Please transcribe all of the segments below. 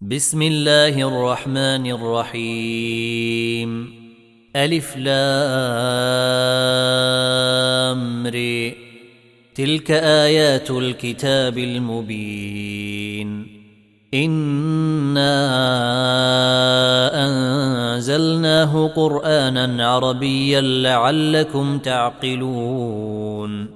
بسم الله الرحمن الرحيم. ألف لام ري تلك آيات الكتاب المبين. إنا أنزلناه قرآنا عربيا لعلكم تعقلون.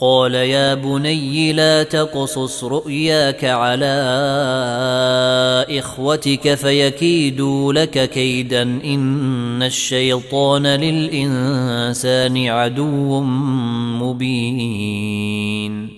قال يا بني لا تقصص رؤياك على إخوتك فيكيدوا لك كيدا إن الشيطان للإنسان عدو مبين.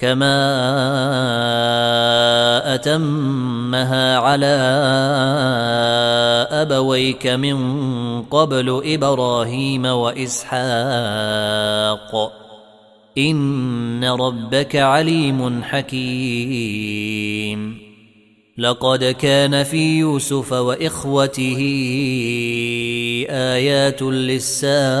كما اتمها على ابويك من قبل إبراهيم واسحاق ان ربك عليم حكيم. لقد كان في يوسف واخوته ايات للسائلين.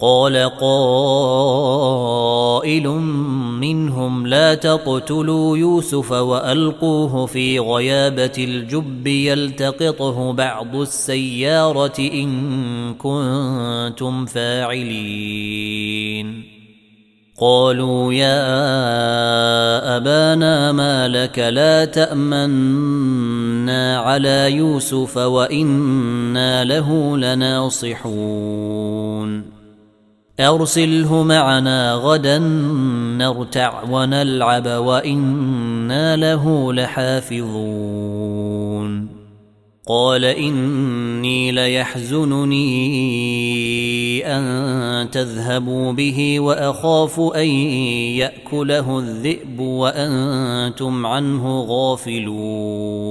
قال قائل منهم لا تقتلوا يوسف وألقوه في غيابة الجب يلتقطه بعض السيارة إن كنتم فاعلين. قالوا يا أبانا ما لك لا تأمنا على يوسف وإنا له لناصحون. أرسله معنا غدا نرتع ونلعب وإنا له لحافظون. قال إني ليحزنني أن تذهبوا به وأخاف أن يأكله الذئب وأنتم عنه غافلون.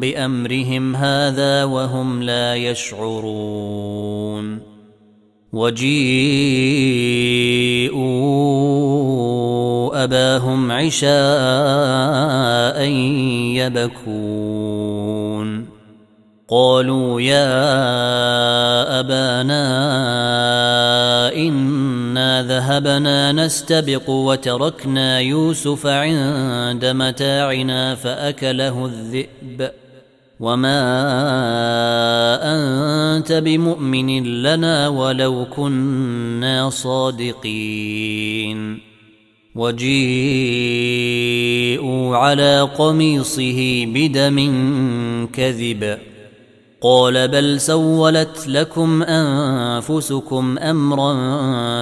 بأمرهم هذا وهم لا يشعرون. وجيءوا أباهم عشاء يبكون. قالوا يا أبانا إنا ذهبنا نستبق وتركنا يوسف عند متاعنا فأكله الذئب. وما انت بمؤمن لنا ولو كنا صادقين وجيءوا على قميصه بدم كذب قال بل سولت لكم انفسكم امرا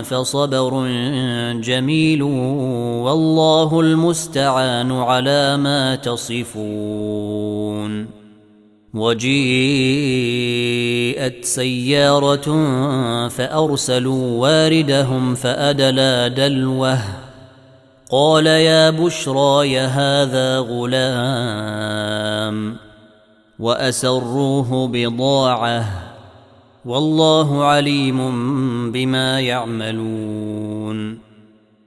فصبر جميل والله المستعان على ما تصفون وجيءت سيارة فأرسلوا واردهم فأدلى دلوه. قال يا بشرى يا هذا غلام. وأسروه بضاعة. والله عليم بما يعملون.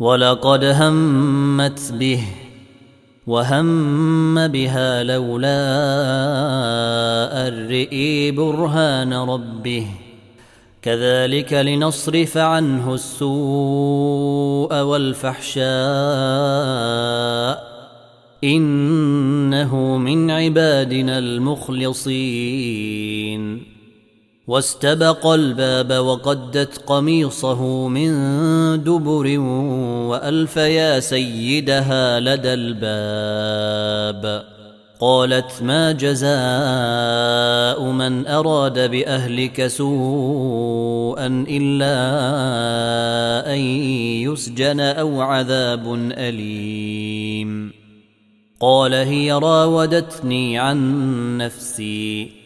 ولقد همت به وهم بها لولا أن رئي برهان ربه. كذلك لنصرف عنه السوء والفحشاء. إنه من عبادنا المخلصين. واستبق الباب وقدت قميصه من دبر وألف يا سيدها لدى الباب. قالت ما جزاء من أراد بأهلك سوءا إلا أن يسجن أو عذاب أليم. قال هي راودتني عن نفسي.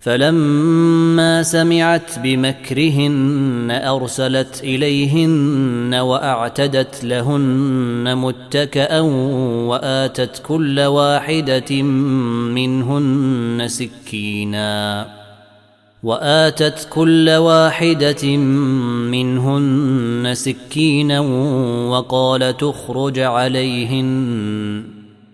فلما سمعت بمكرهن أرسلت إليهن وأعتدت لهن متكئا وآتت كل واحدة منهن سكينا وآتت كل واحدة منهن سكينا وقال تخرج عليهن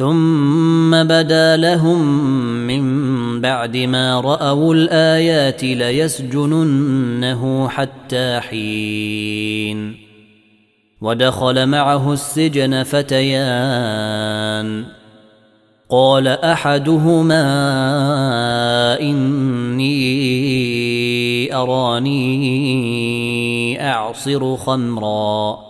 ثم بدا لهم من بعد ما رأوا الآيات ليسجننه حتى حين. ودخل معه السجن فتيان. قال أحدهما إني أراني أعصر خمرا.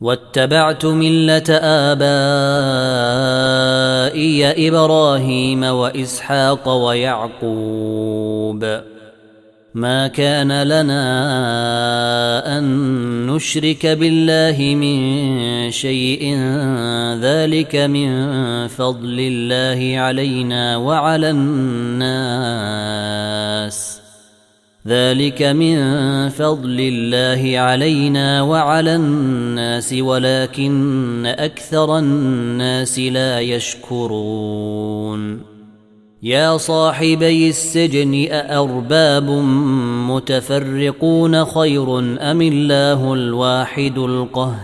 واتبعت ملة آبائي إبراهيم وإسحاق ويعقوب. ما كان لنا أن نشرك بالله من شيء ذلك من فضل الله علينا وعلى الناس. ذلك من فضل الله علينا وعلى الناس ولكن أكثر الناس لا يشكرون. يا صاحبي السجن أأرباب متفرقون خير أم الله الواحد القهار؟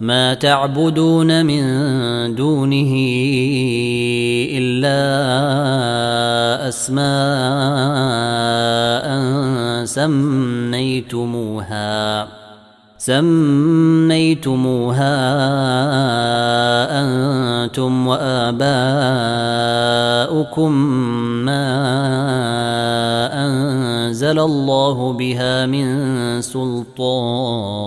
ما تعبدون من دونه إلا أسماء سميتموها سميتموها أنتم وآباؤكم ما أنزل الله بها من سلطان.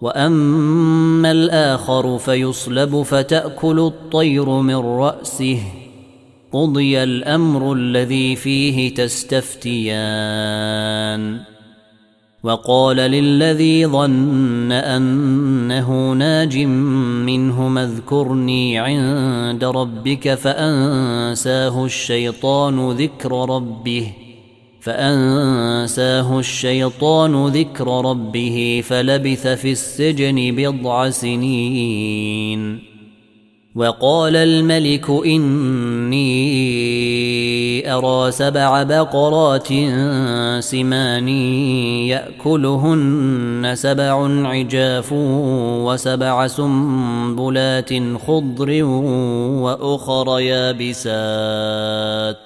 واما الآخر فيصلب فتاكل الطير من راسه قضي الامر الذي فيه تستفتيان وقال للذي ظن انه ناج منه اذكرني عند ربك فانساه الشيطان ذكر ربه فأنساه الشيطان ذكر ربه فلبث في السجن بضع سنين. وقال الملك إني أرى سبع بقرات سمان يأكلهن سبع عجاف وسبع سنبلات خضر وأخر يابسات.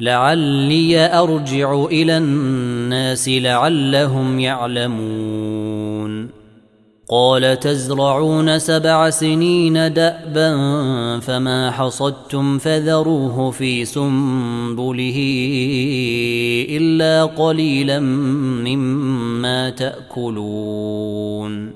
لعلي أرجع إلى الناس لعلهم يعلمون. قال تزرعون سبع سنين دأبا فما حصدتم فذروه في سنبله إلا قليلا مما تأكلون.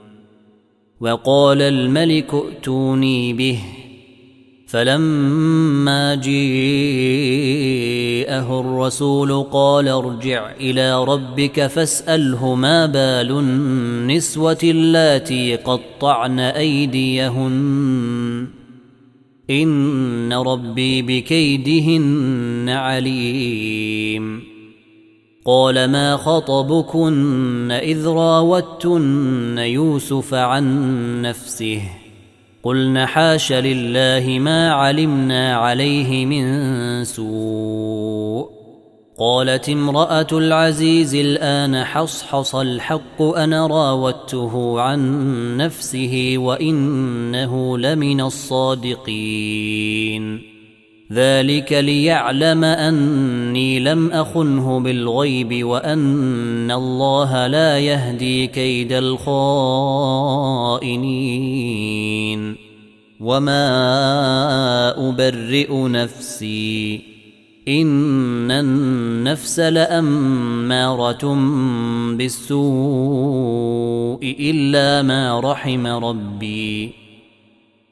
وقال الملك ائتوني به. فلما جيءه الرسول قال ارجع إلى ربك فاسأله ما بال النسوة اللاتي قطعن أيديهن. إن ربي بكيدهن عليم. قال ما خطبكن إذ راوتن يوسف عن نفسه قلن حاش لله ما علمنا عليه من سوء قالت امرأة العزيز الآن حصحص الحق أنا راودته عن نفسه وإنه لمن الصادقين ذلك ليعلم أني لم أخنه بالغيب وأن الله لا يهدي كيد الخائنين. وما أبرئ نفسي. إن النفس لأمارة بالسوء إلا ما رحم ربي.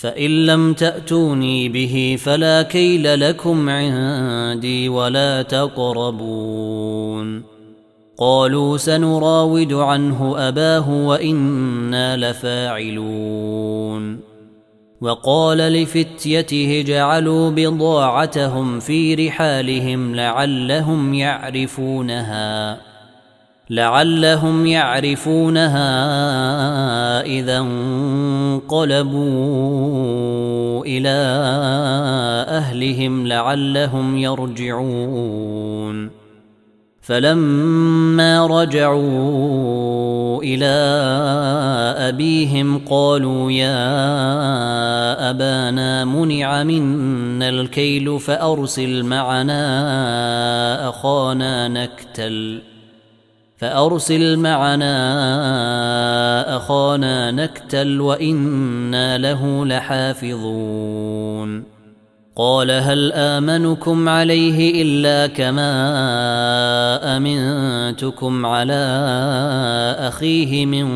فإن لم تأتوني به فلا كيل لكم عندي ولا تقربون. قالوا سنراود عنه أباه وإنا لفاعلون. وقال لفتيته جعلوا بضاعتهم في رحالهم لعلهم يعرفونها. لعلهم يعرفونها إذا انقلبوا إلى أهلهم لعلهم يرجعون. فلما رجعوا إلى أبيهم قالوا يا أبانا منع منا الكيل فأرسل معنا أخانا نكتل. فأرسل معنا أخانا نكتل وإنا له لحافظون. قال هل آمنكم عليه إلا كما أمنتكم على أخيه من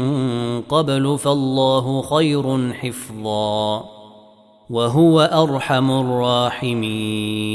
قبل فالله خير حفظا وهو أرحم الراحمين.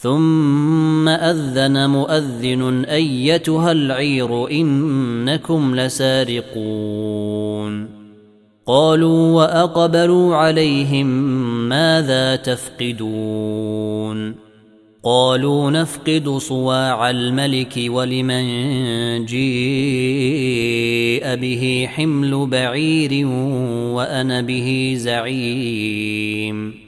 ثم أذن مؤذن أيتها العير إنكم لسارقون. قالوا وأقبلوا عليهم ماذا تفقدون؟ قالوا نفقد صواع الملك ولمن جيء به حمل بعير وأنا به زعيم.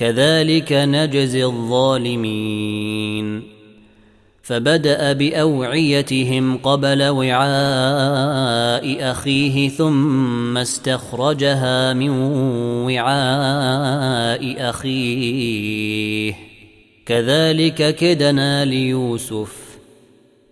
كذلك نجزي الظالمين. فبدأ بأوعيتهم قبل وعاء أخيه ثم استخرجها من وعاء أخيه. كذلك كدنا ليوسف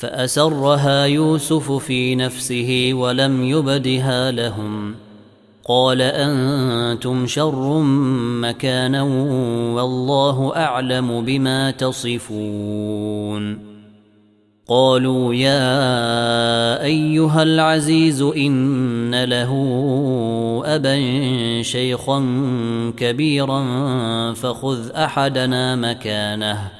فأسرها يوسف في نفسه ولم يبدها لهم. قال أنتم شر مكانا والله أعلم بما تصفون. قالوا يا أيها العزيز إن له أبا شيخا كبيرا فخذ أحدنا مكانه.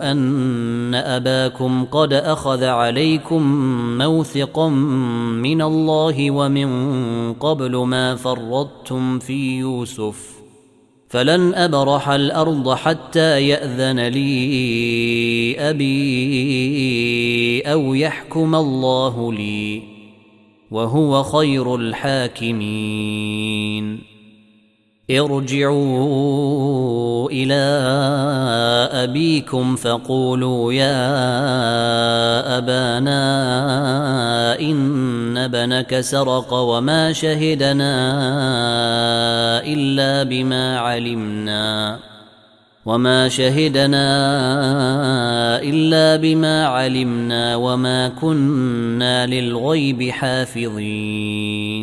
أن أباكم قد أخذ عليكم موثقا من الله ومن قبل ما فرطتم في يوسف فلن أبرح الأرض حتى يأذن لي أبي أو يحكم الله لي وهو خير الحاكمين ارجعوا إلى أبيكم فقولوا يا أبانا إن ابنك سرق وما شهدنا إلا بما علمنا وما شهدنا إلا بما علمنا وما كنا للغيب حافظين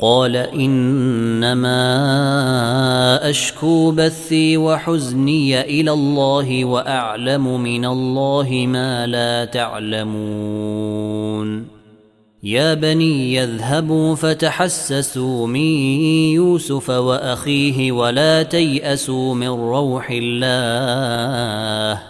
قال إنما أشكو بثي وحزني إلى الله وأعلم من الله ما لا تعلمون. يا بني يذهبوا فتحسسوا من يوسف وأخيه ولا تيأسوا من روح الله.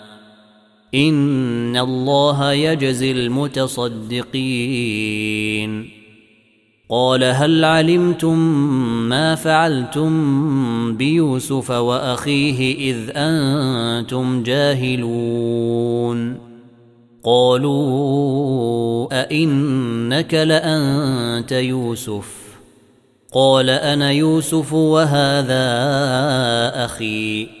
ان الله يجزي المتصدقين قال هل علمتم ما فعلتم بيوسف واخيه اذ أنتم جاهلون قالوا ائنك لانت يوسف قال أنا يوسف وهذا أخي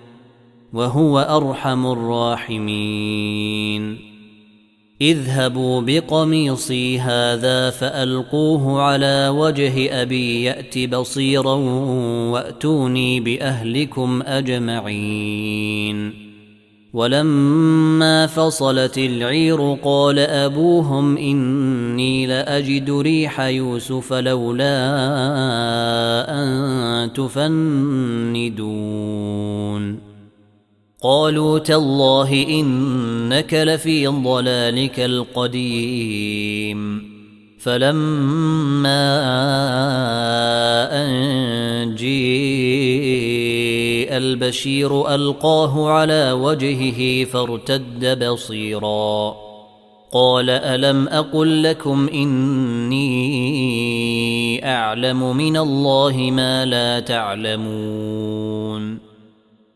وهو أرحم الراحمين. اذهبوا بقميصي هذا فألقوه على وجه أبي يأت بصيرا وأتوني بأهلكم أجمعين. ولما فصلت العير قال أبوهم إني لأجد ريح يوسف لولا أن تفندون. قالوا تالله إنك لفي ضلالك القديم. فلما أن جيء البشير ألقاه على وجهه فارتد بصيرا. قال ألم أقل لكم إني أعلم من الله ما لا تعلمون.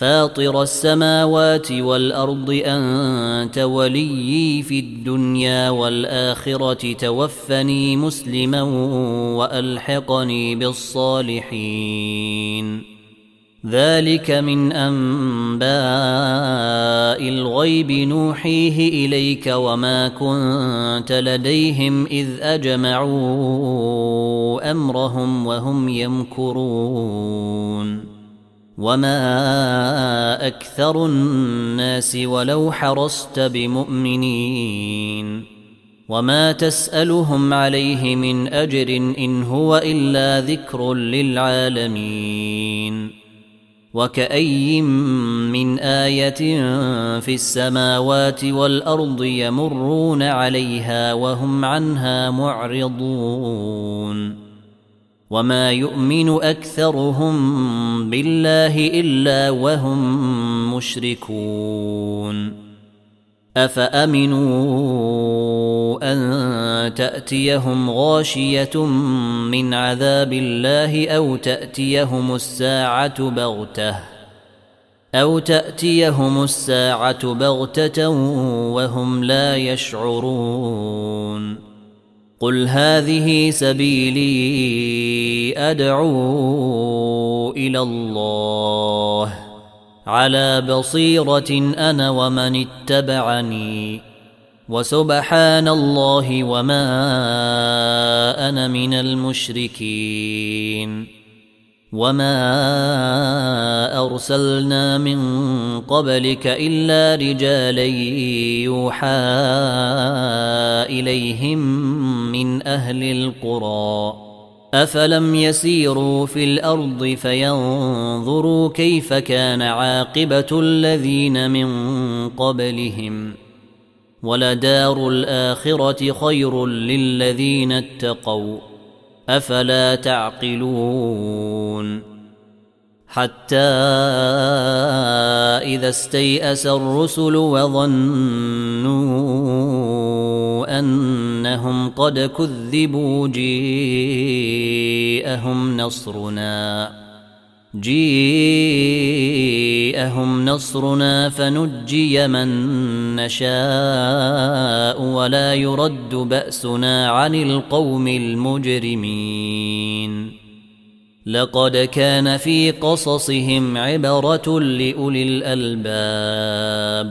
فاطر السماوات والأرض أنت وليي في الدنيا والآخرة توفني مسلما وألحقني بالصالحين. ذلك من أنباء الغيب نوحيه إليك وما كنت لديهم إذ أجمعوا أمرهم وهم يمكرون. وما أكثر الناس ولو حرصت بمؤمنين وما تسالهم عليه من اجر ان هو الا ذكر للعالمين وكأي من آية في السماوات والأرض يمرون عليها وهم عنها معرضون وما يؤمن اكثرهم بالله الا وهم مشركون افامنوا ان تاتيهم غاشيه من عذاب الله أو تاتيهم الساعة بغته أو تاتيهم الساعة بغته وهم لا يشعرون قل هذه سبيلي ادعو إلى الله على بصيره أنا ومن اتبعني وسبحان الله وما أنا من المشركين وما ارسلنا من قبلك الا رجالا يوحى اليهم من أهل القرى افلم يسيروا في الأرض فينظروا كيف كان عاقبه الذين من قبلهم ولدار الاخره خير للذين اتقوا أفلا تعقلون حتى إذا استيأس الرسل وظنوا أنهم قد كذبوا جيءهم نصرنا جيءهم نصرنا فنجي من نشاء ولا يرد بأسنا عن القوم المجرمين. لقد كان في قصصهم عبرة لأولي الألباب.